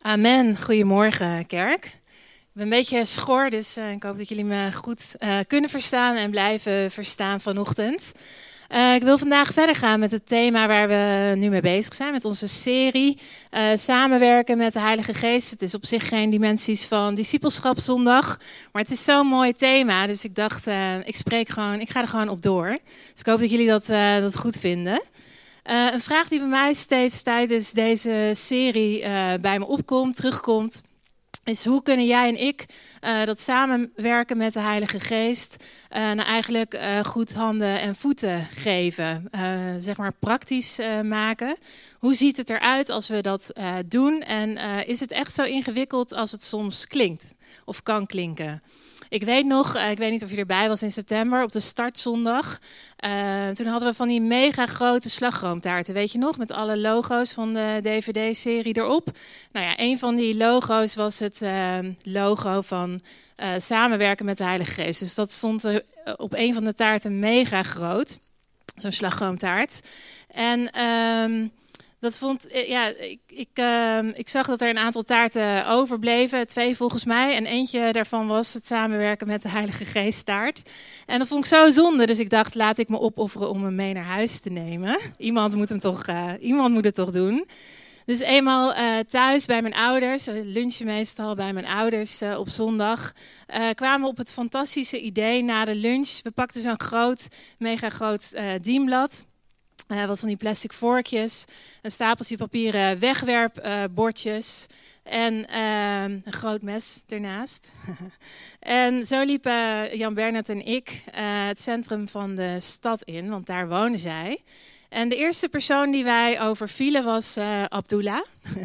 Amen. Goedemorgen, kerk. Ik ben een beetje schor, dus uh, ik hoop dat jullie me goed uh, kunnen verstaan en blijven verstaan vanochtend. Uh, ik wil vandaag verder gaan met het thema waar we nu mee bezig zijn, met onze serie Samenwerken met de Heilige Geest. Het is op zich geen dimensies van discipelschap zondag, maar het is zo'n mooi thema, dus ik dacht, ik spreek gewoon, ik ga er gewoon op door. Dus ik hoop dat jullie dat, dat goed vinden. Uh, een vraag die bij mij steeds tijdens deze serie uh, bij me opkomt, terugkomt, is hoe kunnen jij en ik uh, dat samenwerken met de Heilige Geest nou eigenlijk goed handen en voeten geven, zeg maar praktisch maken. Hoe ziet het eruit als we dat doen en is het echt zo ingewikkeld als het soms klinkt of kan klinken? Ik weet nog, eh, ik weet niet of je erbij was in september, op de startzondag. Uh, toen hadden we van die mega grote slagroomtaarten, weet je nog? Met alle logo's van de DVD-serie erop. Nou ja, een van die logo's was het uh, logo van samenwerken met de Heilige Geest. Dus dat stond op een van de taarten mega groot. Zo'n slagroomtaart. En... Ehm, dat vond, eh, ja, ik, ik, uh, ik zag dat er een aantal taarten overbleven, twee volgens mij. En eentje daarvan was het samenwerken met de Heilige Geest taart. En dat vond ik zo zonde, dus ik dacht, laat ik me opofferen om hem mee naar huis te nemen. Iemand moet, hem toch, uh, iemand moet het toch doen. Dus eenmaal uh, thuis bij mijn ouders, lunchen meestal bij mijn ouders op zondag, kwamen we op het fantastische idee na de lunch. We pakten zo'n groot, mega groot dienblad. Uh, wat van die plastic vorkjes, een stapeltje papieren wegwerpbordjes uh, en uh, een groot mes ernaast. en zo liepen Jan Bernard en ik eh, het centrum van de stad in, want daar wonen zij. En de eerste persoon die wij overvielen was uh, Abdullah. Uh,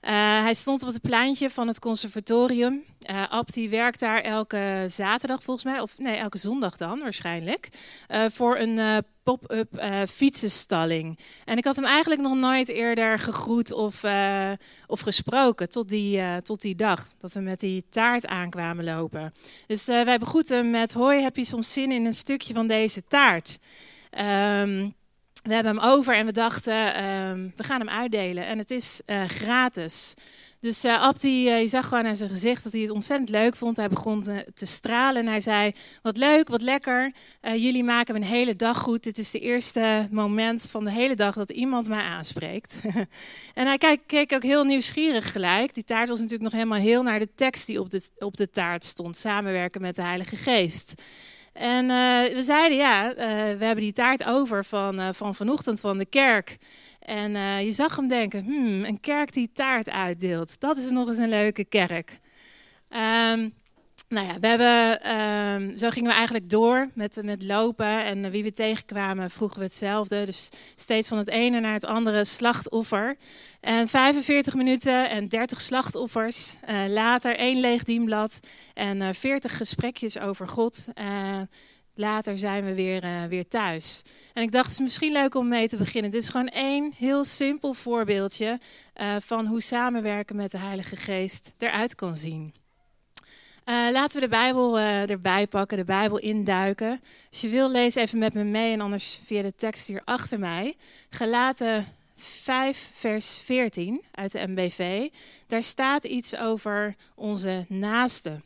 hij stond op het pleintje van het conservatorium. Uh, Ab die werkt daar elke zaterdag volgens mij, of nee, elke zondag dan waarschijnlijk, voor een pop-up fietsenstalling. En ik had hem eigenlijk nog nooit eerder gegroet of, of gesproken tot die, tot die dag dat we met die taart aankwamen lopen. Dus wij begroeten hem met, hoi, heb je soms zin in een stukje van deze taart? Um, we hebben hem over en we dachten, uh, we gaan hem uitdelen. En het is uh, gratis. Dus uh, Abdi, uh, je zag gewoon aan zijn gezicht dat hij het ontzettend leuk vond. Hij begon te, stralen en hij zei, wat leuk, wat lekker. jullie maken een hele dag goed. Dit is de eerste moment van de hele dag dat iemand mij aanspreekt. en hij keek, keek, ook heel nieuwsgierig gelijk. Die taart was natuurlijk nog helemaal heel naar de tekst die op de, op de taart stond. Samenwerken met de Heilige Geest. En uh, we zeiden, ja, uh, we hebben die taart over van, uh, van vanochtend van de kerk. En je zag hem denken, hmm, een kerk die taart uitdeelt, dat is nog eens een leuke kerk. Um, nou ja, we hebben, um, zo gingen we eigenlijk door met, met lopen. En wie we tegenkwamen vroegen we hetzelfde. Dus steeds van het ene naar het andere slachtoffer. En 45 minuten en 30 slachtoffers. Uh, later één leeg dienblad en uh, eh, 40 gesprekjes over God. Uh, later zijn we weer, weer thuis. En ik dacht, het is misschien leuk om mee te beginnen. Dit is gewoon één heel simpel voorbeeldje van hoe samenwerken met de Heilige Geest eruit kan zien. Uh, laten we de Bijbel uh, erbij pakken, de Bijbel induiken. Als je wil, lees even met me mee en anders via de tekst hier achter mij. Gelaten 5, vers 14 uit de MBV. Daar staat iets over onze naaste.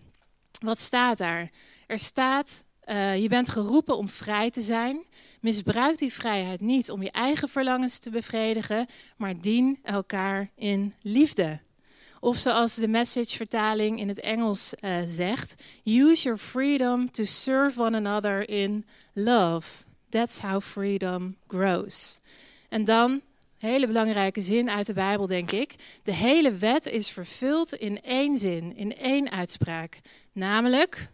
Wat staat daar? Er staat, uh, je bent geroepen om vrij te zijn. Misbruik die vrijheid niet om je eigen verlangens te bevredigen, maar dien elkaar in liefde. Of zoals de message-vertaling in het Engels uh, zegt: Use your freedom to serve one another in love. That's how freedom grows. En dan, hele belangrijke zin uit de Bijbel, denk ik. De hele wet is vervuld in één zin, in één uitspraak. Namelijk,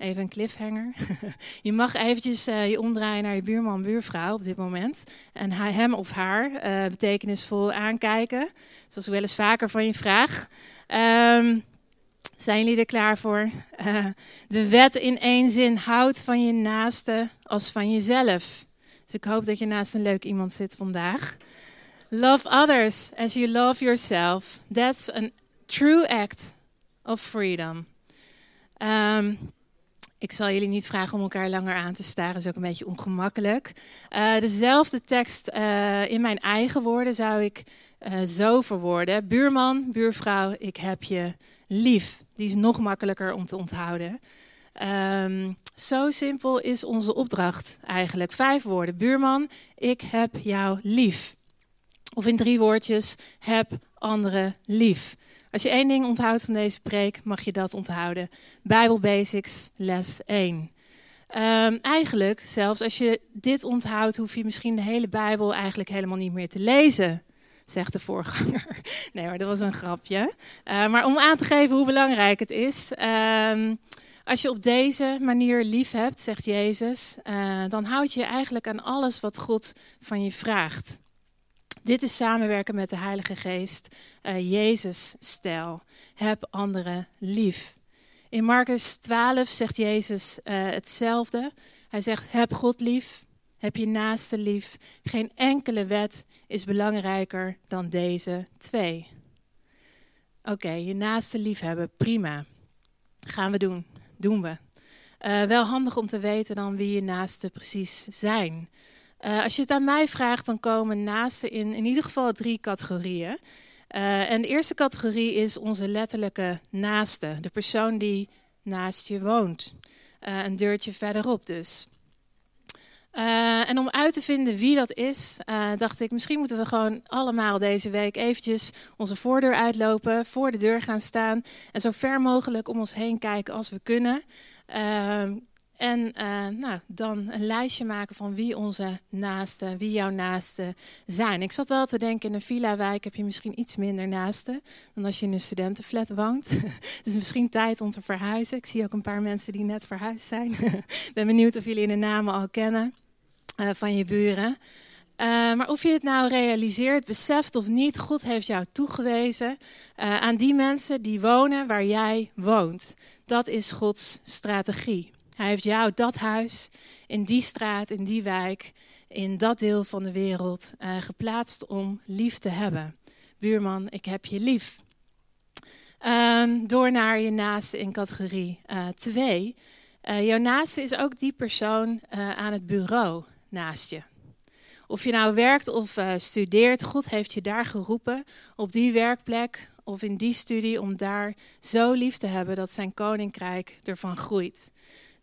Even een cliffhanger. je mag eventjes uh, je omdraaien naar je buurman, buurvrouw op dit moment. En hem of haar uh, betekenisvol aankijken. Zoals ik wel eens vaker van je vraag. Um, zijn jullie er klaar voor? Uh, de wet in één zin houdt van je naaste als van jezelf. Dus ik hoop dat je naast een leuk iemand zit vandaag. Love others as you love yourself. That's a true act of freedom. Um, Ik zal jullie niet vragen om elkaar langer aan te staren, dat is ook een beetje ongemakkelijk. Uh, dezelfde tekst uh, in mijn eigen woorden zou ik uh, zo verwoorden. Buurman, buurvrouw, ik heb je lief. Die is nog makkelijker om te onthouden. Um, zo simpel is onze opdracht eigenlijk. Vijf woorden. Buurman, ik heb jou lief. Of in drie woordjes, heb anderen lief. Als je één ding onthoudt van deze preek, mag je dat onthouden. Bijbel Basics, les 1. Um, eigenlijk, zelfs als je dit onthoudt, hoef je misschien de hele Bijbel eigenlijk helemaal niet meer te lezen, zegt de voorganger. Nee maar dat was een grapje. Uh, maar om aan te geven hoe belangrijk het is. Um, als je op deze manier lief hebt, zegt Jezus, uh, dan houd je eigenlijk aan alles wat God van je vraagt. Dit is samenwerken met de Heilige Geest, uh, Jezus-stijl. Heb anderen lief. In Marcus 12 zegt Jezus uh, hetzelfde. Hij zegt: Heb God lief, heb je naaste lief. Geen enkele wet is belangrijker dan deze twee. Oké, je naaste lief hebben, prima. Gaan we doen, doen we. Uh, wel handig om te weten dan wie je naaste precies zijn. Uh, als je het aan mij vraagt, dan komen naasten in in ieder geval drie categorieën. Uh, en de eerste categorie is onze letterlijke naaste. De persoon die naast je woont. Uh, een deurtje verderop dus. en om uit te vinden wie dat is, dacht ik, misschien moeten we gewoon allemaal deze week eventjes onze voordeur uitlopen, voor de deur gaan staan en zo ver mogelijk om ons heen kijken als we kunnen. En uh, nou, dan een lijstje maken van wie onze naasten, wie jouw naasten zijn. Ik zat wel te denken, in een villa-wijk heb je misschien iets minder naasten dan als je in een studentenflat woont. dus misschien tijd om te verhuizen. Ik zie ook een paar mensen die net verhuisd zijn. Ik ben benieuwd of jullie de namen al kennen uh, van je buren. Uh, maar of je het nou realiseert, beseft of niet, God heeft jou toegewezen aan die mensen die wonen waar jij woont. Dat is Gods strategie. Hij heeft jou dat huis, in die straat, in die wijk, in dat deel van de wereld uh, geplaatst om lief te hebben. Buurman, ik heb je lief. Um, door naar je naaste in categorie 2. Uh, uh, jouw naaste is ook die persoon aan het bureau naast je. Of je nou werkt of studeert, God heeft je daar geroepen, op die werkplek of in die studie, om daar zo lief te hebben dat zijn koninkrijk ervan groeit.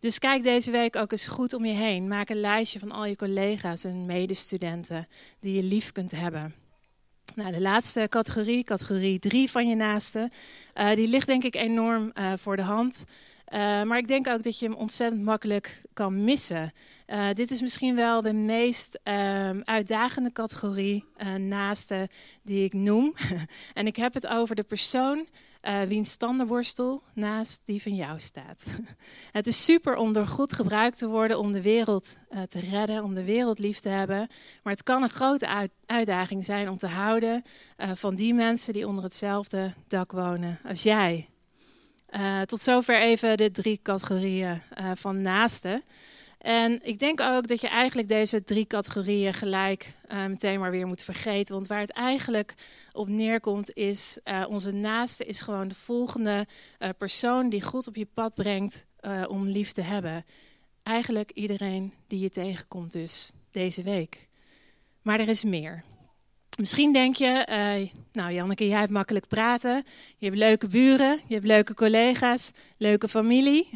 Dus kijk deze week ook eens goed om je heen. Maak een lijstje van al je collega's en medestudenten die je lief kunt hebben. Nou, de laatste categorie, categorie 3 van je naasten, uh, die ligt denk ik enorm uh, voor de hand. Uh, maar ik denk ook dat je hem ontzettend makkelijk kan missen. dit is misschien wel de meest ehm, uitdagende categorie naaste die ik noem. en ik heb het over de persoon uh, wiens tandenborstel naast die van jou staat. Het is super om door God gebruikt te worden om de wereld uh, te redden, om de wereld lief te hebben. Maar het kan een grote uit uitdaging zijn om te houden uh, van die mensen die onder hetzelfde dak wonen als jij. tot zover even de drie categorieën van naasten. En ik denk ook dat je eigenlijk deze drie categorieën gelijk uh, meteen maar weer moet vergeten. Want waar het eigenlijk op neerkomt is, uh, onze naaste is gewoon de volgende uh, persoon die God op je pad brengt om lief te hebben. Eigenlijk iedereen die je tegenkomt dus deze week. Maar er is meer. Misschien denk je, uh, nou Janneke, jij hebt makkelijk praten. Je hebt leuke buren, je hebt leuke collega's, leuke familie.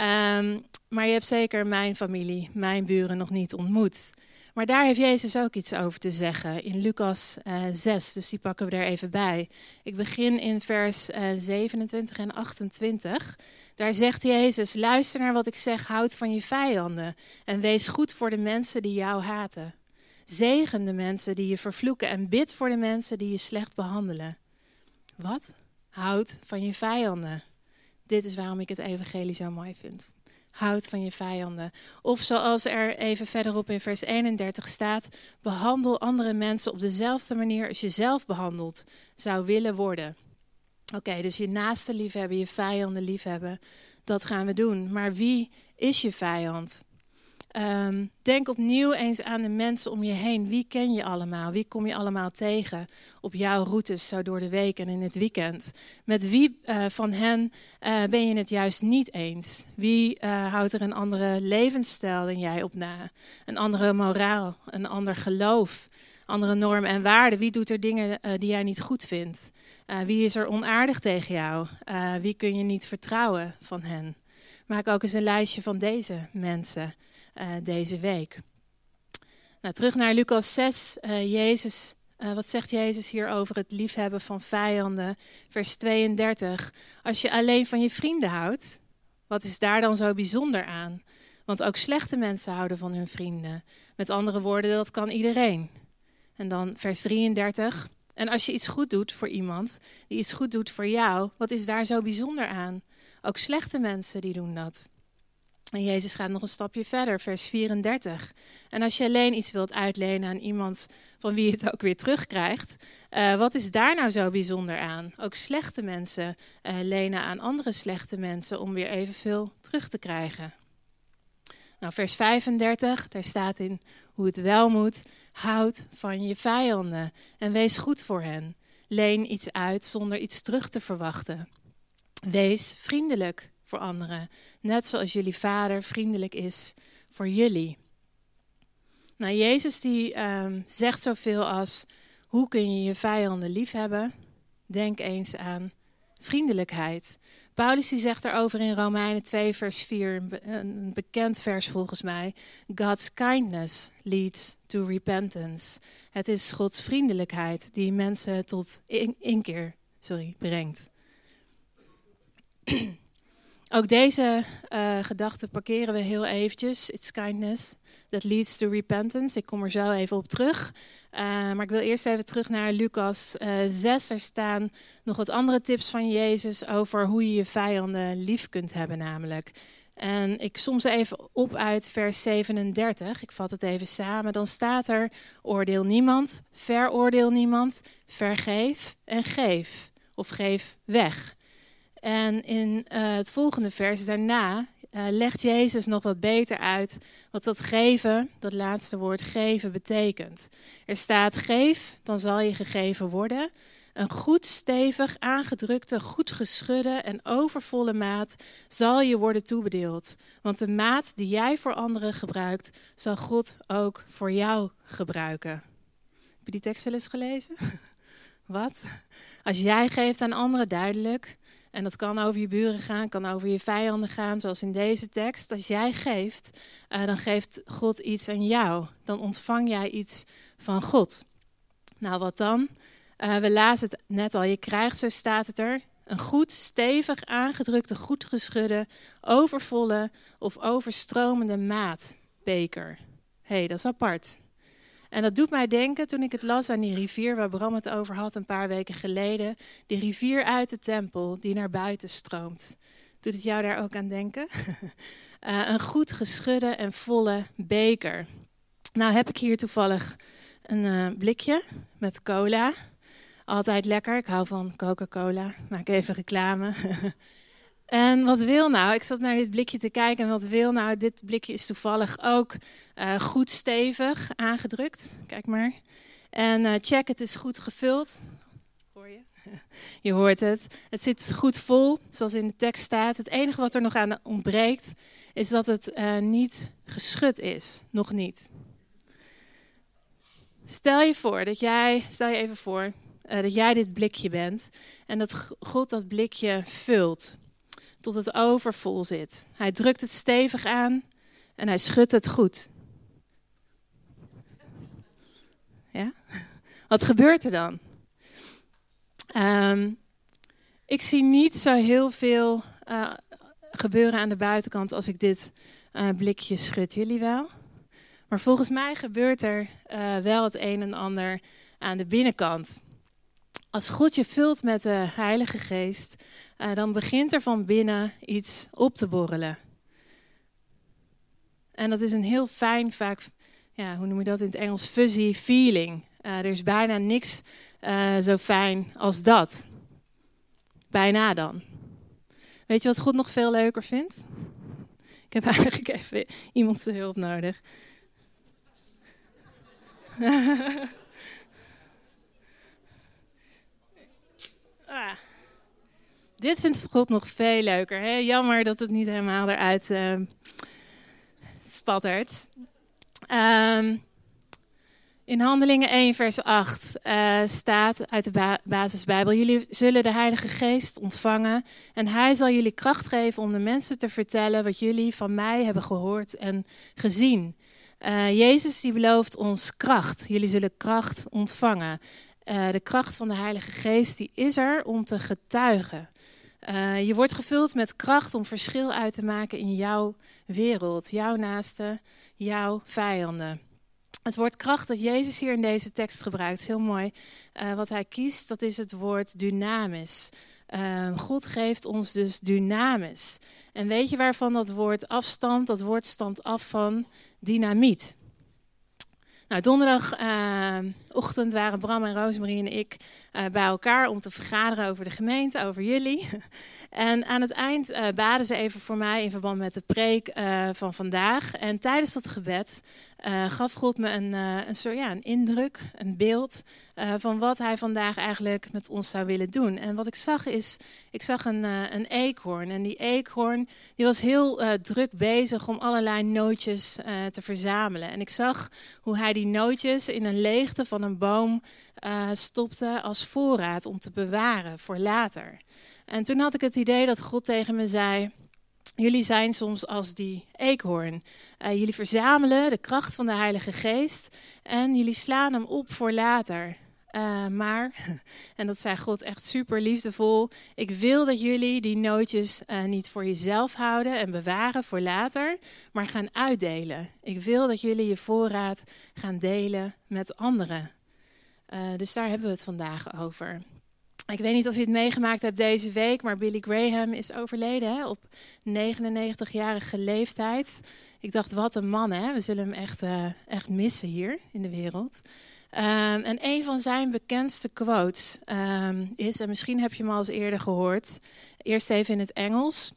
um, maar je hebt zeker mijn familie, mijn buren nog niet ontmoet. Maar daar heeft Jezus ook iets over te zeggen in Lucas uh, eh, 6, dus die pakken we er even bij. Ik begin in vers uh, eh, 27 en 28. Daar zegt Jezus, luister naar wat ik zeg, houd van je vijanden en wees goed voor de mensen die jou haten. Zegen de mensen die je vervloeken en bid voor de mensen die je slecht behandelen. Wat? Houd van je vijanden. Dit is waarom ik het evangelie zo mooi vind. Houd van je vijanden. Of zoals er even verderop in vers 31 staat: behandel andere mensen op dezelfde manier als je zelf behandeld zou willen worden. Oké, dus je naaste liefhebben, je vijanden liefhebben, dat gaan we doen. Maar wie is je vijand? Ehm, denk opnieuw eens aan de mensen om je heen. Wie ken je allemaal? Wie kom je allemaal tegen op jouw routes zo door de week en in het weekend? Met wie eh, van hen eh, ben je het juist niet eens? Wie uh, houdt er een andere levensstijl dan jij op na? Een andere moraal, een ander geloof, andere normen en waarden? Wie doet er dingen die jij niet goed vindt? wie is er onaardig tegen jou? wie kun je niet vertrouwen van hen? Maak ook eens een lijstje van deze mensen uh, deze week. Nou, terug naar Lucas 6. Uh, eh, Jezus, uh, wat zegt Jezus hier over het liefhebben van vijanden? Vers 32. Als je alleen van je vrienden houdt, wat is daar dan zo bijzonder aan? Want ook slechte mensen houden van hun vrienden. Met andere woorden, dat kan iedereen. En dan vers 33. En als je iets goed doet voor iemand die iets goed doet voor jou, wat is daar zo bijzonder aan? Ook slechte mensen die doen dat. En Jezus gaat nog een stapje verder, vers 34. En als je alleen iets wilt uitlenen aan iemand van wie je het ook weer terugkrijgt, uh, wat is daar nou zo bijzonder aan? Ook slechte mensen uh, lenen aan andere slechte mensen om weer evenveel terug te krijgen. Nou, vers 35, daar staat in hoe het wel moet. Houd van je vijanden en wees goed voor hen. Leen iets uit zonder iets terug te verwachten. Wees vriendelijk anderen, net zoals jullie vader vriendelijk is voor jullie. Nou, Jezus die um, zegt zoveel als, hoe kun je je vijanden liefhebben? Denk eens aan vriendelijkheid. Paulus die zegt daarover in Romeinen 2 vers 4, een bekend vers volgens mij. God's kindness leads to repentance. Het is Gods vriendelijkheid die mensen tot inkeer sorry, brengt. Ook deze uh, gedachte parkeren we heel eventjes. It's kindness that leads to repentance. Ik kom er zo even op terug. Uh, maar ik wil eerst even terug naar Lucas uh, eh, 6. Er staan nog wat andere tips van Jezus over hoe je je vijanden lief kunt hebben namelijk. En ik som ze even op uit vers 37. Ik vat het even samen. Dan staat er: oordeel niemand, veroordeel niemand, vergeef en geef. Of geef weg. En in uh, het volgende vers daarna uh, legt Jezus nog wat beter uit wat dat geven, dat laatste woord geven, betekent. Er staat geef, dan zal je gegeven worden. Een goed stevig, aangedrukte, goed geschudde en overvolle maat zal je worden toebedeeld. Want de maat die jij voor anderen gebruikt, zal God ook voor jou gebruiken. Heb je die tekst wel eens gelezen? Wat? Als jij geeft aan anderen, duidelijk. En dat kan over je buren gaan, kan over je vijanden gaan, zoals in deze tekst. Als jij geeft, uh, dan geeft God iets aan jou. Dan ontvang jij iets van God. Nou, wat dan? Uh, we lazen het net al. Je krijgt, zo staat het er, een goed, stevig aangedrukte, goed geschudde, overvolle of overstromende maatbeker. Hey, dat is apart. En dat doet mij denken, toen ik het las aan die rivier waar Bram het over had een paar weken geleden. Die rivier uit de tempel die naar buiten stroomt. Doet het jou daar ook aan denken? uh, een goed geschudde en volle beker. Nou heb ik hier toevallig een uh, blikje met cola. Altijd lekker. Ik hou van Coca-Cola. Maak even reclame. En wat wil nou? Ik zat naar dit blikje te kijken en wat wil nou? Dit blikje is toevallig ook uh, goed stevig aangedrukt. Kijk maar. En uh, check, het is goed gevuld. Hoor je? je hoort het. Het zit goed vol, zoals in de tekst staat. Het enige wat er nog aan ontbreekt, is dat het uh, niet geschud is. Nog niet. Stel je voor dat jij, stel je even voor, dat jij dit blikje bent en dat God dat blikje vult tot het overvol zit. Hij drukt het stevig aan en hij schudt het goed. Ja? Wat gebeurt er dan? Um, ik zie niet zo heel veel uh, gebeuren aan de buitenkant als ik dit uh, blikje schud. Jullie wel? Maar volgens mij gebeurt er uh, wel het een en ander aan de binnenkant. Als God je vult met de Heilige Geest, uh, dan begint er van binnen iets op te borrelen. En dat is een heel fijn, vaak, ja, hoe noem je dat in het Engels, fuzzy feeling. Uh, er is bijna niks uh, zo fijn als dat. Bijna dan. Weet je wat God nog veel leuker vindt? Ik heb eigenlijk even iemand zijn hulp nodig. ah. Dit vindt God nog veel leuker. Hè? Jammer dat het niet helemaal eruit uh, spattert. Um, in Handelingen 1, vers 8 uh, eh, staat uit de ba basisbijbel: Jullie zullen de Heilige Geest ontvangen en Hij zal jullie kracht geven om de mensen te vertellen wat jullie van mij hebben gehoord en gezien. Uh, Jezus die belooft ons kracht. Jullie zullen kracht ontvangen. Uh, de kracht van de Heilige Geest die is er om te getuigen. je wordt gevuld met kracht om verschil uit te maken in jouw wereld, jouw naaste, jouw vijanden. Het woord kracht dat Jezus hier in deze tekst gebruikt, is heel mooi. Uh, wat hij kiest, dat is het woord dynamis. Uh, God geeft ons dus dynamis. En weet je waarvan dat woord afstamt? Dat woord stamt af van dynamiet. Nou, donderdagochtend waren Bram en Rosemarie en ik uh, bij elkaar om te vergaderen over de gemeente, over jullie. En aan het eind uh, baden ze even voor mij in verband met de preek van vandaag. En tijdens dat gebed uh, gaf God me een, een, soort, ja, een indruk, een beeld van wat hij vandaag eigenlijk met ons zou willen doen. En wat ik zag is, ik zag een, een eekhoorn. En die eekhoorn die was heel druk bezig om allerlei nootjes te verzamelen. En ik zag hoe hij die nootjes in een leegte van een boom stopte als voorraad om te bewaren voor later. En toen had ik het idee dat God tegen me zei: Jullie zijn soms als die eekhoorn. Uh, jullie verzamelen de kracht van de Heilige Geest en jullie slaan hem op voor later. Uh, maar, en dat zei God echt super liefdevol, ik wil dat jullie die nootjes uh, niet voor jezelf houden en bewaren voor later, maar gaan uitdelen. Ik wil dat jullie je voorraad gaan delen met anderen. dus daar hebben we het vandaag over. Ik weet niet of je het meegemaakt hebt deze week, maar Billy Graham is overleden hè, op 99-jarige leeftijd. Ik dacht, wat een man, hè? we zullen hem echt, uh, echt missen hier in de wereld. Um, en een van zijn bekendste quotes um, is, en misschien heb je hem al eens eerder gehoord, eerst even in het Engels.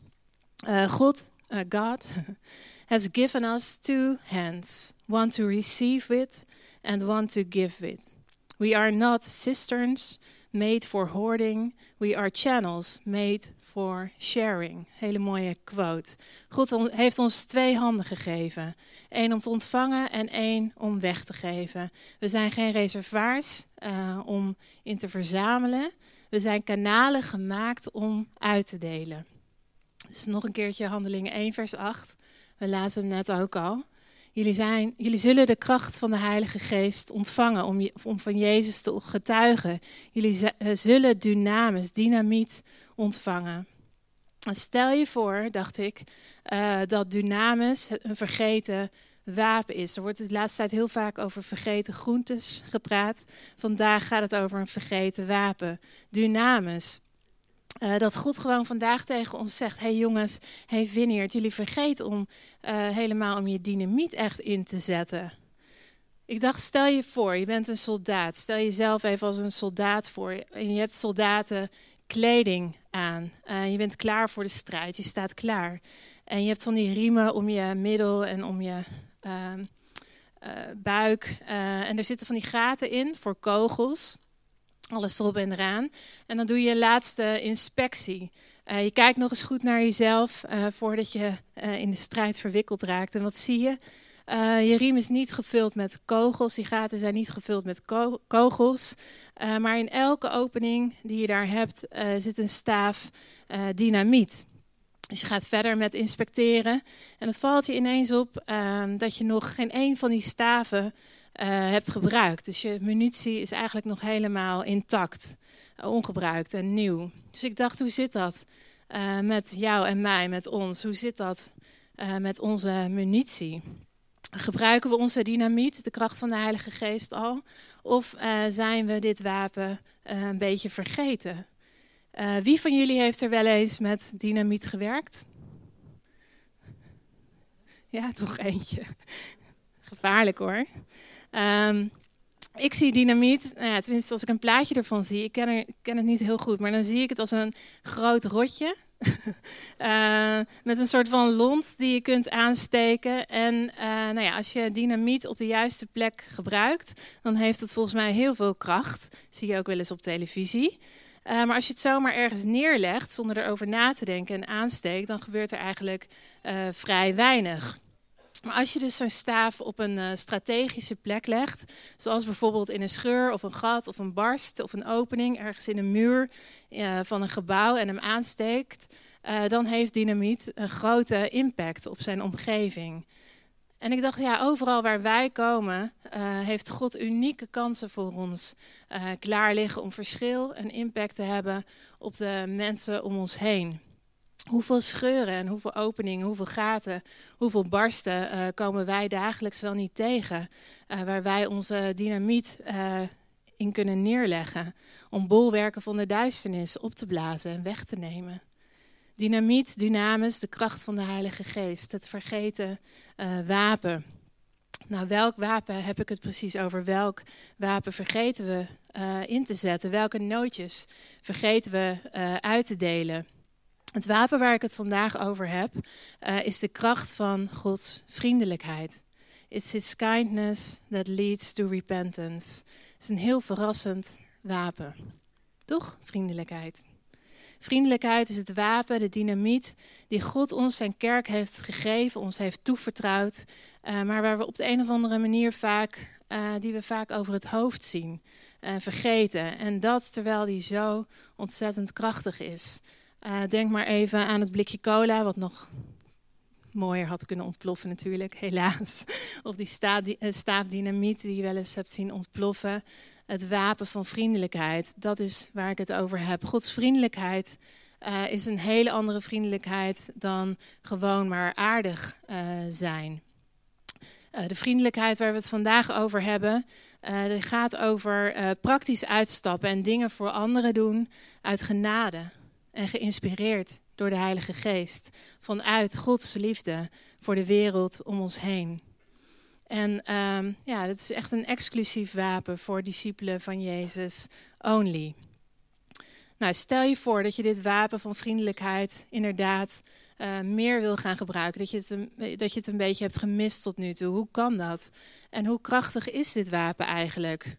Uh, God, uh, God has given us two hands, one to receive with and one to give with. We are not cisterns made for hoarding. We are channels made for sharing. Hele mooie quote. God heeft ons twee handen gegeven. Eén om te ontvangen en één om weg te geven. We zijn geen reservoirs uh, om in te verzamelen. We zijn kanalen gemaakt om uit te delen. Dus nog een keertje handelingen 1 vers 8. We lazen hem net ook al. Jullie, zijn, jullie zullen de kracht van de Heilige Geest ontvangen om, om van Jezus te getuigen. Jullie eh, zullen dynamis, dynamiet ontvangen. stel je voor, dacht ik, uh, dat dynamis een vergeten wapen is. Er wordt de laatste tijd heel vaak over vergeten groentes gepraat. Vandaag gaat het over een vergeten wapen. Dynamis. Uh, dat God gewoon vandaag tegen ons zegt: hey jongens, hey Vineyard, jullie vergeten om uh, helemaal om je dynamiet echt in te zetten. Ik dacht, stel je voor, je bent een soldaat. Stel jezelf even als een soldaat voor. En je hebt soldaten kleding aan. Uh, je bent klaar voor de strijd. Je staat klaar. En je hebt van die riemen om je middel en om je ehm, buik. en er zitten van die gaten in voor kogels. Alles erop en eraan. En dan doe je een laatste inspectie. Uh, je kijkt nog eens goed naar jezelf uh, voordat je uh, in de strijd verwikkeld raakt. En wat zie je? je riem is niet gevuld met kogels. Die gaten zijn niet gevuld met ko kogels. maar in elke opening die je daar hebt zit een staaf dynamiet. Dus je gaat verder met inspecteren. En het valt je ineens op ehm, dat je nog geen één van die staven hebt gebruikt. Dus je munitie is eigenlijk nog helemaal intact, uh, ongebruikt en nieuw. Dus ik dacht, hoe zit dat uh, met jou en mij, met ons? Hoe zit dat met onze munitie? Gebruiken we onze dynamiet, de kracht van de Heilige Geest al? Of zijn we dit wapen een beetje vergeten? wie van jullie heeft er wel eens met dynamiet gewerkt? Ja, toch eentje. Gevaarlijk hoor. Um, ik zie dynamiet, nou ja, tenminste als ik een plaatje ervan zie, ik ken, er, ken het niet heel goed, maar dan zie ik het als een groot rotje. uh, met een soort van lont die je kunt aansteken. En uh, nou ja, als je dynamiet op de juiste plek gebruikt, dan heeft het volgens mij heel veel kracht. zie je ook wel eens op televisie. Uh, maar als je het zomaar ergens neerlegt zonder erover na te denken en aansteekt, dan gebeurt er eigenlijk vrij weinig. Maar als je dus zo'n staaf op een uh, strategische plek legt, zoals bijvoorbeeld in een scheur of een gat of een barst of een opening ergens in een muur uh, van een gebouw en hem aansteekt, uh, dan heeft dynamiet een grote impact op zijn omgeving. En ik dacht, ja, overal waar wij komen, heeft God unieke kansen voor ons klaar liggen om verschil en impact te hebben op de mensen om ons heen. Hoeveel scheuren en hoeveel openingen, hoeveel gaten, hoeveel barsten uh, komen wij dagelijks wel niet tegen. Uh, waar wij onze dynamiet uh, in kunnen neerleggen. Om bolwerken van de duisternis op te blazen en weg te nemen. Dynamiet, dynamis, de kracht van de Heilige Geest. Het vergeten wapen. Nou, welk wapen heb ik het precies over? Welk wapen vergeten we in te zetten? Welke nootjes vergeten we uit te delen? Het wapen waar ik het vandaag over heb, uh, is de kracht van Gods vriendelijkheid. It's His kindness that leads to repentance. Het is een heel verrassend wapen. Toch? Vriendelijkheid. Vriendelijkheid is het wapen, de dynamiet die God ons zijn kerk heeft gegeven, ons heeft toevertrouwd, uh, maar waar we op de een of andere manier vaak, uh, die we vaak over het hoofd zien, uh, vergeten. En dat terwijl die zo ontzettend krachtig is. Uh, denk maar even aan het blikje cola, wat nog mooier had kunnen ontploffen natuurlijk, helaas. Of die eh, staafdynamiet die je wel eens hebt zien ontploffen. Het wapen van vriendelijkheid, dat is waar ik het over heb. Gods vriendelijkheid uh, is een hele andere vriendelijkheid dan gewoon maar aardig zijn. de vriendelijkheid waar we het vandaag over hebben, gaat over praktisch uitstappen en dingen voor anderen doen uit genade en geïnspireerd door de Heilige Geest. Vanuit Gods liefde voor de wereld om ons heen. En um, ja, dat is echt een exclusief wapen voor discipelen van Jezus only. Nou, stel je voor dat je dit wapen van vriendelijkheid inderdaad uh, meer wil gaan gebruiken. Dat je, het dat je het een beetje hebt gemist tot nu toe. Hoe kan dat? En hoe krachtig is dit wapen eigenlijk?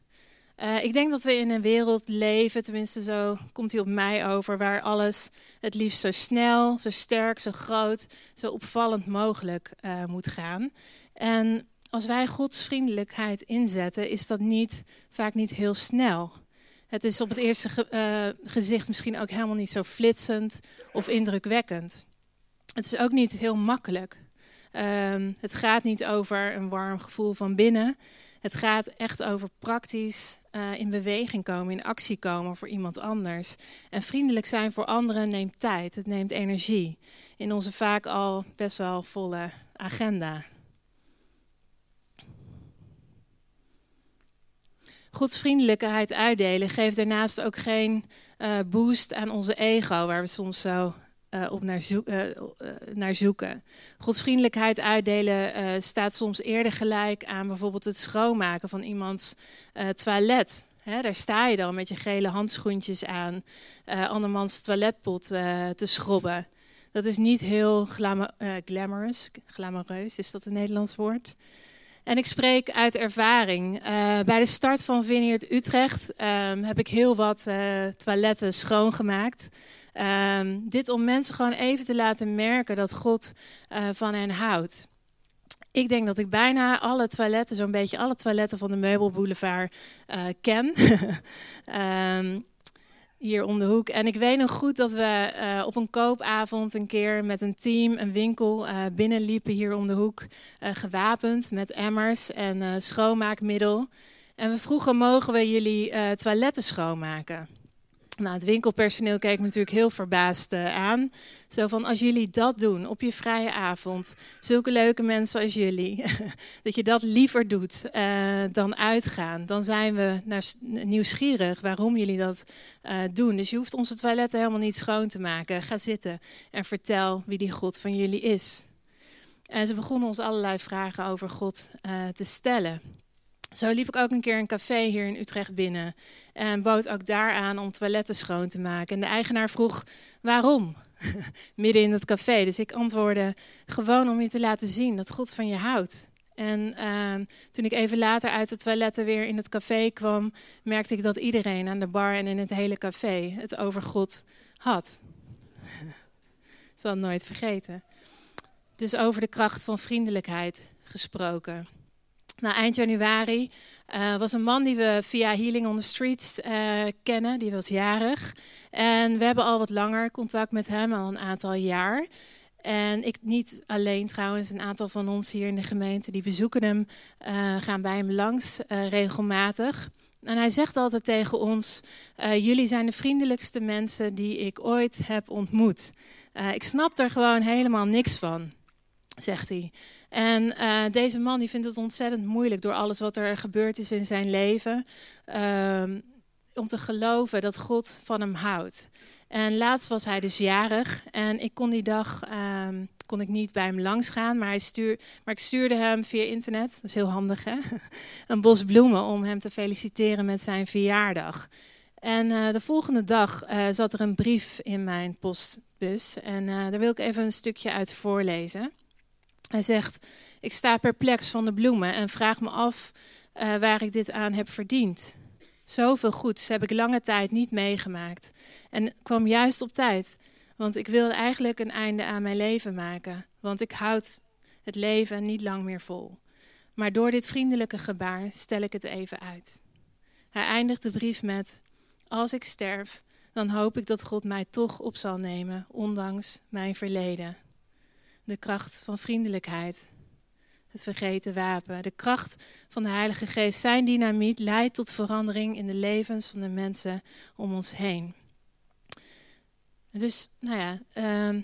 Uh, ik denk dat we in een wereld leven, tenminste zo komt hij op mij over, waar alles het liefst zo snel, zo sterk, zo groot, zo opvallend mogelijk uh, moet gaan. En als wij Gods vriendelijkheid inzetten, is dat niet, vaak niet heel snel. Het is op het eerste ge uh, gezicht misschien ook helemaal niet zo flitsend of indrukwekkend. Het is ook niet heel makkelijk. Uh, het gaat niet over een warm gevoel van binnen. Het gaat echt over praktisch uh, in beweging komen, in actie komen voor iemand anders. En vriendelijk zijn voor anderen neemt tijd, het neemt energie. In onze vaak al best wel volle agenda. Gods vriendelijkheid uitdelen geeft daarnaast ook geen uh, boost aan onze ego, waar we soms zo uh, op naar, zoek, uh, naar, zoeken. Godsvriendelijkheid uitdelen staat soms eerder gelijk aan bijvoorbeeld het schoonmaken van iemands toilet. Daar sta je dan met je gele handschoentjes aan, andermans toiletpot te schrobben. Dat is niet heel glamour, glamorous, glamoureus, is dat een Nederlands woord? En ik spreek uit ervaring. Bij de start van Vineyard Utrecht um, heb ik heel wat toiletten schoongemaakt. Um, dit om mensen gewoon even te laten merken dat God uh, van hen houdt. Ik denk dat ik bijna alle toiletten, zo'n beetje alle toiletten van de Meubelboulevard ken. um, hier om de hoek. En ik weet nog goed dat we uh, op een koopavond een keer met een team een winkel uh, binnenliepen hier om de hoek, uh, gewapend met emmers en schoonmaakmiddel. En we vroegen, mogen we jullie toiletten schoonmaken? Nou, het winkelpersoneel keek me natuurlijk heel verbaasd uh, aan. Zo van, als jullie dat doen op je vrije avond, zulke leuke mensen als jullie, dat je dat liever doet uh, dan uitgaan, dan zijn we nieuwsgierig waarom jullie dat uh, doen. Dus je hoeft onze toiletten helemaal niet schoon te maken. Ga zitten en vertel wie die God van jullie is. En ze begonnen ons allerlei vragen over God te stellen. Zo liep ik ook een keer een café hier in Utrecht binnen en bood ook daar aan om toiletten schoon te maken. En de eigenaar vroeg waarom, midden in het café. Dus ik antwoordde gewoon om je te laten zien dat God van je houdt. En uh, toen ik even later uit de toiletten weer in het café kwam, merkte ik dat iedereen aan de bar en in het hele café het over God had. Ik zal nooit vergeten. Dus over de kracht van vriendelijkheid gesproken. Nou, eind januari uh, was een man die we via Healing on the Streets uh, kennen. Die was jarig. En we hebben al wat langer contact met hem, al een aantal jaar. En ik niet alleen trouwens, een aantal van ons hier in de gemeente, die bezoeken hem, uh, gaan bij hem langs regelmatig. En hij zegt altijd tegen ons: Jullie zijn de vriendelijkste mensen die ik ooit heb ontmoet. ik snap er gewoon helemaal niks van zegt hij. En uh, deze man die vindt het ontzettend moeilijk door alles wat er gebeurd is in zijn leven. Uh, om te geloven dat God van hem houdt. En laatst was hij dus jarig en ik kon die dag uh, kon ik niet bij hem langs gaan, maar, hij stuur, maar ik stuurde hem via internet, dat is heel handig hè, een bos bloemen om hem te feliciteren met zijn verjaardag. En uh, de volgende dag uh, zat er een brief in mijn postbus en daar wil ik even een stukje uit voorlezen. Hij zegt: Ik sta perplex van de bloemen en vraag me af uh, waar ik dit aan heb verdiend. Zoveel goeds heb ik lange tijd niet meegemaakt. En kwam juist op tijd, want ik wilde eigenlijk een einde aan mijn leven maken. Want ik houd het leven niet lang meer vol. Maar door dit vriendelijke gebaar stel ik het even uit. Hij eindigt de brief met: Als ik sterf, dan hoop ik dat God mij toch op zal nemen, ondanks mijn verleden de kracht van vriendelijkheid. Het vergeten wapen. De kracht van de Heilige Geest, zijn dynamiet, leidt tot verandering in de levens van de mensen om ons heen. Dus, nou ja, uh,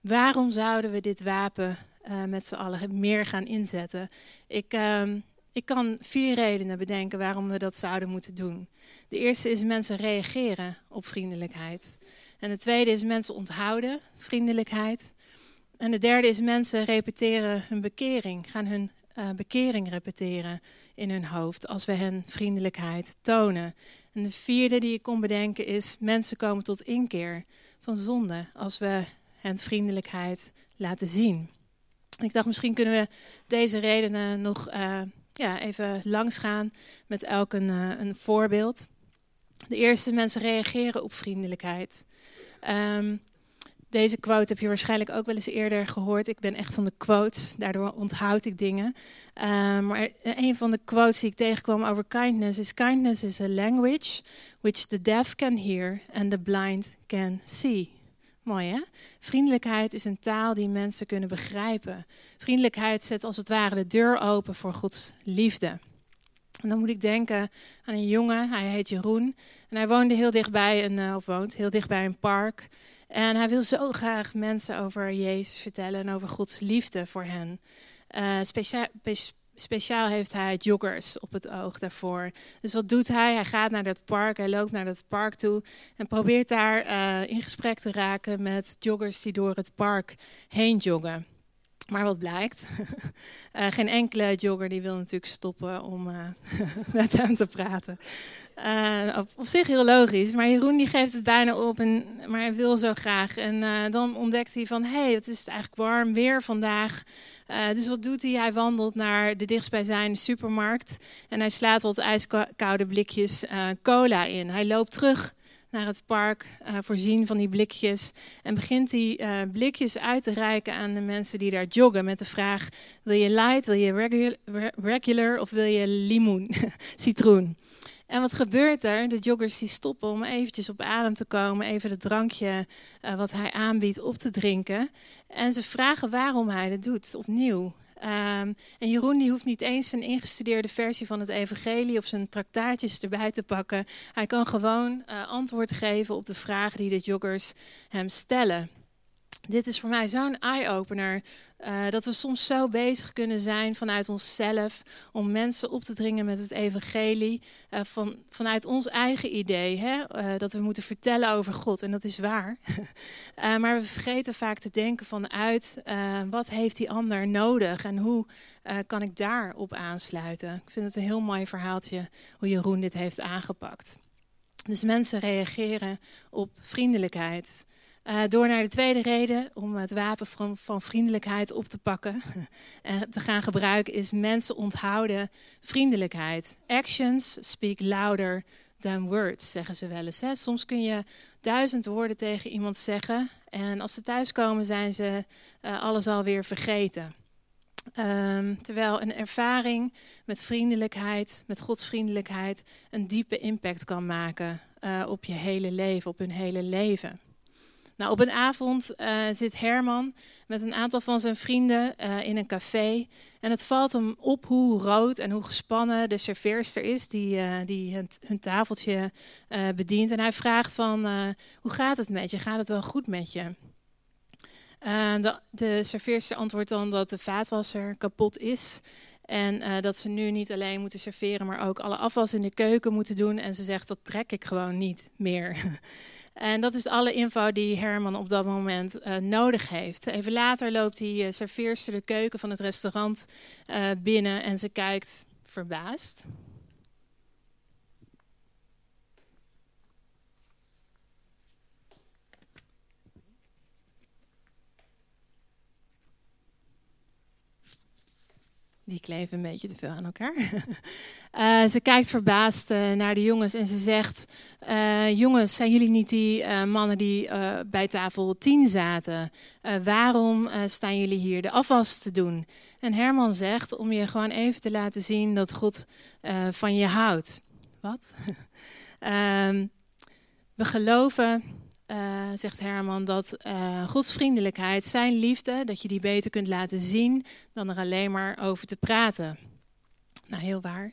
waarom zouden we dit wapen uh, met z'n allen meer gaan inzetten? Ik, uh, ik kan vier redenen bedenken waarom we dat zouden moeten doen. De eerste is mensen reageren op vriendelijkheid. En de tweede is mensen onthouden vriendelijkheid. En de derde is mensen repeteren hun bekering, gaan hun uh, bekering repeteren in hun hoofd als we hen vriendelijkheid tonen. En de vierde die ik kon bedenken is mensen komen tot inkeer van zonde als we hen vriendelijkheid laten zien. Ik dacht misschien kunnen we deze redenen nog uh, ja, even langsgaan met elk een, uh, een voorbeeld. De eerste mensen reageren op vriendelijkheid. Um, deze quote heb je waarschijnlijk ook wel eens eerder gehoord. Ik ben echt van de quotes, daardoor onthoud ik dingen. Uh, maar een van de quotes die ik tegenkwam over kindness is: Kindness is a language which the deaf can hear and the blind can see. Mooi hè? Vriendelijkheid is een taal die mensen kunnen begrijpen. Vriendelijkheid zet als het ware de deur open voor Gods liefde. En dan moet ik denken aan een jongen, hij heet Jeroen. En hij woonde heel dichtbij een, uh, of woont heel dichtbij een park. En hij wil zo graag mensen over Jezus vertellen en over Gods liefde voor hen. Uh, speciaal, speciaal heeft hij joggers op het oog daarvoor. Dus wat doet hij? Hij gaat naar dat park, hij loopt naar dat park toe en probeert daar uh, in gesprek te raken met joggers die door het park heen joggen. Maar wat blijkt? uh, geen enkele jogger die wil natuurlijk stoppen om uh, met hem te praten. Uh, op, op, zich heel logisch, maar Jeroen die geeft het bijna op, en, maar hij wil zo graag. En dan ontdekt hij van, hé, hey, het is eigenlijk warm weer vandaag. dus wat doet hij? Hij wandelt naar de dichtstbijzijnde supermarkt en hij slaat wat ijskoude blikjes cola in. Hij loopt terug naar het park, uh, voorzien van die blikjes. En begint die uh, blikjes uit te reiken aan de mensen die daar joggen. Met de vraag: wil je light, wil je regular, of wil je limoen, citroen? En wat gebeurt er? De joggers die stoppen om eventjes op adem te komen, even het drankje uh, wat hij aanbiedt op te drinken. En ze vragen waarom hij dat doet, opnieuw. Um, en Jeroen die hoeft niet eens een ingestudeerde versie van het evangelie of zijn traktaatjes erbij te pakken. Hij kan gewoon uh, antwoord geven op de vragen die de joggers hem stellen. Dit is voor mij zo'n eye-opener. Uh, dat we soms zo bezig kunnen zijn vanuit onszelf om mensen op te dringen met het evangelie. Uh, van, vanuit ons eigen idee. Hè? Uh, dat we moeten vertellen over God. En dat is waar. maar we vergeten vaak te denken vanuit wat heeft die ander nodig en hoe kan ik daarop aansluiten. Ik vind het een heel mooi verhaaltje hoe Jeroen dit heeft aangepakt. Dus mensen reageren op vriendelijkheid. Uh, door naar de tweede reden om het wapen van, vriendelijkheid op te pakken en te gaan gebruiken, is mensen onthouden vriendelijkheid. Actions speak louder than words, zeggen ze wel eens. Hè? Soms kun je duizend woorden tegen iemand zeggen en als ze thuiskomen zijn ze uh, alles alweer vergeten. Um, terwijl een ervaring met vriendelijkheid, met Gods vriendelijkheid, een diepe impact kan maken op je hele leven, op hun hele leven. Nou, op een avond uh, zit Herman met een aantal van zijn vrienden uh, in een café. En het valt hem op hoe rood en hoe gespannen de serveerster is die, uh, die hun, hun, tafeltje bedient. En hij vraagt van, hoe gaat het met je? Gaat het wel goed met je? de, de serveerster antwoordt dan dat de vaatwasser kapot is. En dat ze nu niet alleen moeten serveren, maar ook alle afwas in de keuken moeten doen. En ze zegt, dat trek ik gewoon niet meer. En dat is alle info die Herman op dat moment uh, nodig heeft. Even later loopt die uh, serveerster de keuken van het restaurant uh, binnen en ze kijkt verbaasd. Die kleven een beetje te veel aan elkaar. uh, ze kijkt verbaasd uh, naar de jongens en ze zegt: uh, Jongens, zijn jullie niet die mannen die bij tafel 10 zaten? waarom staan jullie hier de afwas te doen? En Herman zegt: Om je gewoon even te laten zien dat God van je houdt. Wat? Ehm, we geloven uh, zegt Herman, dat uh, Gods vriendelijkheid, zijn liefde, dat je die beter kunt laten zien dan er alleen maar over te praten. Nou, heel waar.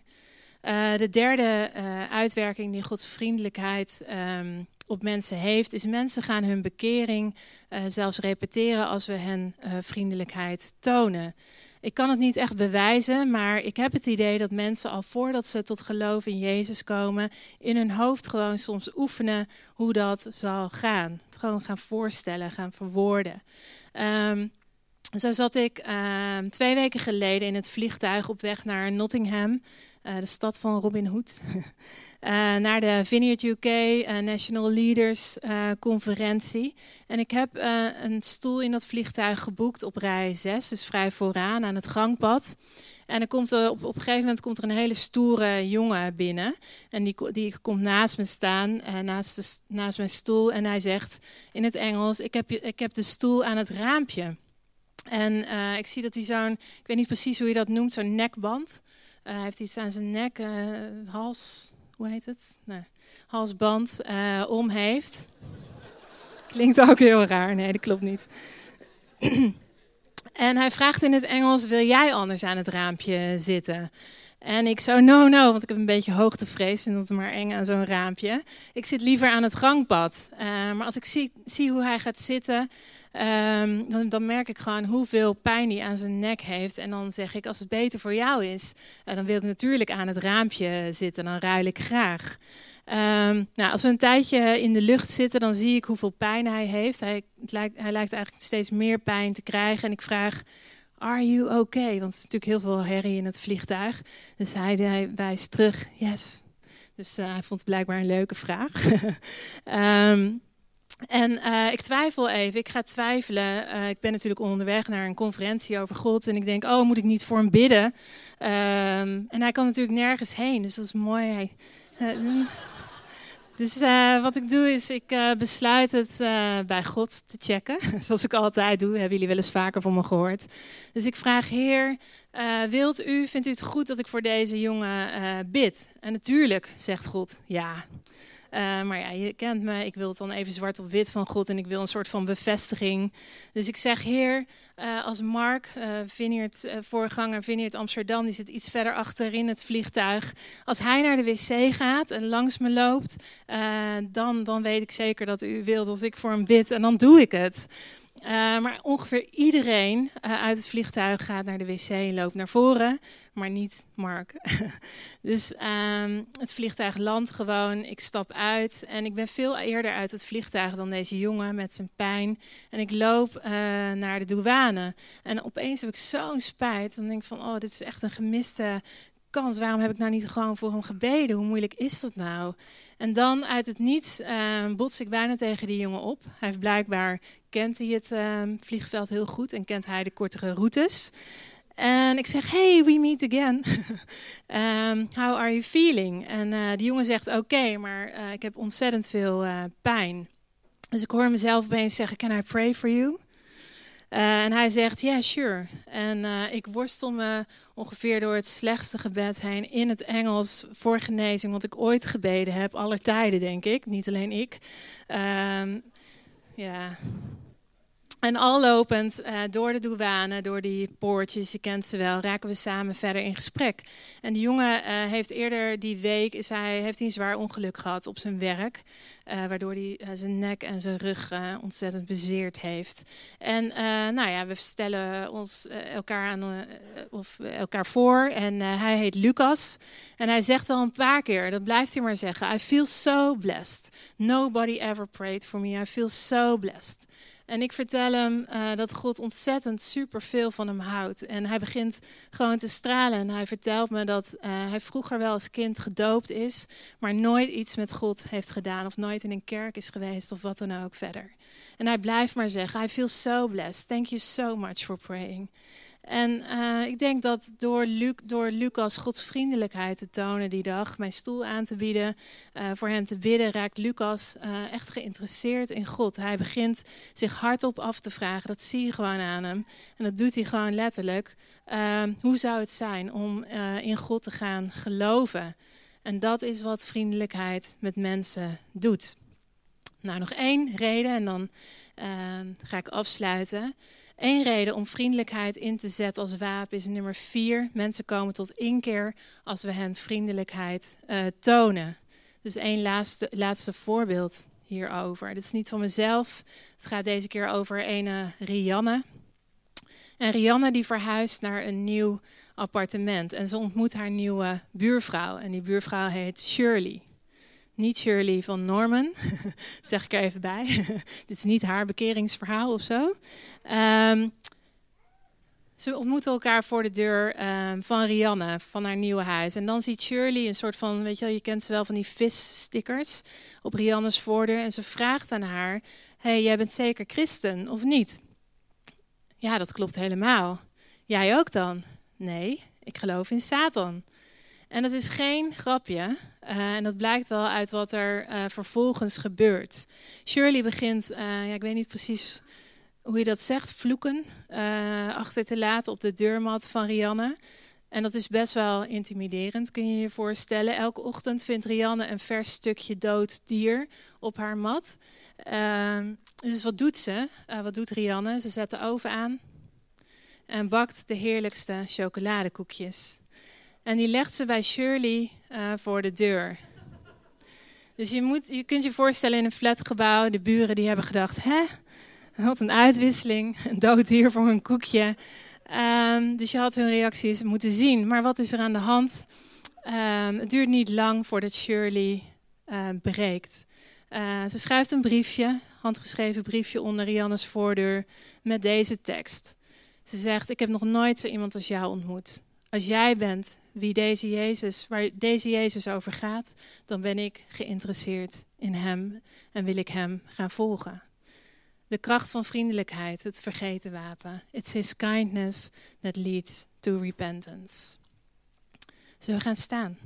Uh, de derde uitwerking die Gods vriendelijkheid um, op mensen heeft, is mensen gaan hun bekering zelfs repeteren als we hen vriendelijkheid tonen. Ik kan het niet echt bewijzen, maar ik heb het idee dat mensen al voordat ze tot geloof in Jezus komen, in hun hoofd gewoon soms oefenen hoe dat zal gaan. Het gewoon gaan voorstellen, gaan verwoorden. Um, zo zat ik um, twee weken geleden in het vliegtuig op weg naar Nottingham. Uh, de stad van Robin Hood, uh, naar de Vineyard UK eh, National Leaders conferentie. En ik heb een stoel in dat vliegtuig geboekt op rij 6, dus vrij vooraan aan het gangpad. En er komt er, op, op een gegeven moment komt er een hele stoere jongen binnen. En die, die komt naast me staan, naast, de, naast mijn stoel. En hij zegt in het Engels, ik heb, ik heb de stoel aan het raampje. En ik zie dat hij zo'n, ik weet niet precies hoe je dat noemt, zo'n nekband... Uh, hij heeft iets aan zijn nek, uh, hals, hoe heet het? Nee, halsband uh, om heeft. Klinkt ook heel raar. Nee, dat klopt niet. en hij vraagt in het Engels: Wil jij anders aan het raampje zitten? En ik zo, no, no, want ik heb een beetje hoogtevrees. Vind het maar eng aan zo'n raampje. Ik zit liever aan het gangpad. maar als ik zie, zie hoe hij gaat zitten, Um, dan, dan, merk ik gewoon hoeveel pijn hij aan zijn nek heeft. En dan zeg ik, als het beter voor jou is, uh, dan wil ik natuurlijk aan het raampje zitten. Dan ruil ik graag. Um, nou, als we een tijdje in de lucht zitten, dan zie ik hoeveel pijn hij heeft. Hij, lijkt, hij lijkt eigenlijk steeds meer pijn te krijgen. En ik vraag, are you okay? Want er is natuurlijk heel veel herrie in het vliegtuig. Dus hij, wijst terug, yes. Dus uh, hij vond het blijkbaar een leuke vraag. um, En uh, ik twijfel even, ik ga twijfelen. Uh, ik ben natuurlijk onderweg naar een conferentie over God. En ik denk, oh, moet ik niet voor hem bidden? Um, en hij kan natuurlijk nergens heen, dus dat is mooi. Hij, dus wat ik doe is, ik besluit het bij God te checken. Zoals ik altijd doe, hebben jullie wel eens vaker van me gehoord. Dus ik vraag, Heer, wilt u, vindt u het goed dat ik voor deze jongen bid? En natuurlijk, zegt God, ja. Uh, maar ja, je kent me. Ik wil het dan even zwart op wit van God en ik wil een soort van bevestiging. Dus ik zeg, Heer, uh, als Mark, uh, Vineyard, voorganger Vineyard Amsterdam, die zit iets verder achter in het vliegtuig. Als hij naar de wc gaat en langs me loopt, dan, dan weet ik zeker dat u wil dat ik voor hem bid en dan doe ik het. Maar ongeveer iedereen uit het vliegtuig gaat naar de wc en loopt naar voren, maar niet Mark. dus ehm, het vliegtuig landt gewoon, ik stap uit en ik ben veel eerder uit het vliegtuig dan deze jongen met zijn pijn. En ik loop naar de douane en opeens heb ik zo'n spijt. Dan denk ik van, oh, dit is echt een gemiste kans. Waarom heb ik nou niet gewoon voor hem gebeden? Hoe moeilijk is dat nou? En dan uit het niets uh, bots ik bijna tegen die jongen op. Hij heeft blijkbaar kent hij het uh, vliegveld heel goed en kent hij de kortere routes. En ik zeg, hey, we meet again. um, how are you feeling? En uh, die jongen zegt, oké, maar uh, ik heb ontzettend veel uh, pijn. Dus ik hoor mezelf opeens zeggen, can I pray for you? Uh, en hij zegt, ja, sure. En uh, ik worstel me ongeveer door het slechtste gebed heen in het Engels voor genezing, wat ik ooit gebeden heb, aller tijden, denk ik. Niet alleen ik. Um, ja, en al lopend uh, door de douane, door die poortjes, je kent ze wel, raken we samen verder in gesprek. En die jongen uh, heeft eerder die week, is hij, heeft een zwaar ongeluk gehad op zijn werk. Uh, waardoor hij zijn nek en zijn rug ontzettend bezeerd heeft. En nou ja, we stellen ons elkaar, aan, of elkaar voor. En hij heet Lucas. En hij zegt al een paar keer, dat blijft hij maar zeggen. I feel so blessed. Nobody ever prayed for me. I feel so blessed. En ik vertel hem uh, dat God ontzettend superveel van hem houdt. En hij begint gewoon te stralen. En hij vertelt me dat uh, hij vroeger wel als kind gedoopt is, maar nooit iets met God heeft gedaan. Of nooit in een kerk is geweest of wat dan ook verder. En hij blijft maar zeggen, I feel so blessed. Thank you so much for praying. En uh, ik denk dat door, door Lucas Gods vriendelijkheid te tonen die dag, mijn stoel aan te bieden, uh, voor hem te bidden, raakt Lucas uh, echt geïnteresseerd in God. Hij begint zich hardop af te vragen, dat zie je gewoon aan hem. En dat doet hij gewoon letterlijk. hoe zou het zijn om in God te gaan geloven? En dat is wat vriendelijkheid met mensen doet. Nou, nog één reden en dan ga ik afsluiten. Eén reden om vriendelijkheid in te zetten als wapen is nummer vier. Mensen komen tot inkeer als we hen vriendelijkheid uh, tonen. Dus één laatste, laatste voorbeeld hierover. Dit is niet van mezelf. Het gaat deze keer over een Rianne. En Rianne die verhuist naar een nieuw appartement. En ze ontmoet haar nieuwe buurvrouw. En die buurvrouw heet Shirley. Niet Shirley van Norman, zeg ik er even bij. Dit is niet haar bekeringsverhaal of zo. Um, ze ontmoeten elkaar voor de deur um, van Rianne, van haar nieuwe huis. En dan ziet Shirley een soort van, weet je wel, je kent ze wel van die visstickers op Rianne's voordeur. En ze vraagt aan haar, hey, jij bent zeker christen of niet? Ja, dat klopt helemaal. Jij ook dan? Nee, ik geloof in Satan. En dat is geen grapje. Uh, en dat blijkt wel uit wat er uh, vervolgens gebeurt. Shirley begint, uh, ja, ik weet niet precies hoe je dat zegt, vloeken achter te laten op de deurmat van Rianne. En dat is best wel intimiderend, kun je je voorstellen. Elke ochtend vindt Rianne een vers stukje dood dier op haar mat. Ehm, dus wat doet ze? wat doet Rianne? Ze zet de oven aan en bakt de heerlijkste chocoladekoekjes. En die legt ze bij Shirley uh, voor de deur. Dus je, moet, je kunt je voorstellen in een flatgebouw, de buren die hebben gedacht, hè, wat een uitwisseling, een dood hier voor een koekje. Um, dus je had hun reacties moeten zien. Maar wat is er aan de hand? Um, het duurt niet lang voordat Shirley uh, breekt. Uh, ze schrijft een briefje, handgeschreven briefje onder Rianne's voordeur met deze tekst. Ze zegt, ik heb nog nooit zo iemand als jou ontmoet. Als jij bent wie deze Jezus, waar deze Jezus over gaat, dan ben ik geïnteresseerd in Hem en wil ik Hem gaan volgen. De kracht van vriendelijkheid, het vergeten wapen. It's His kindness that leads to repentance. Zullen we gaan staan?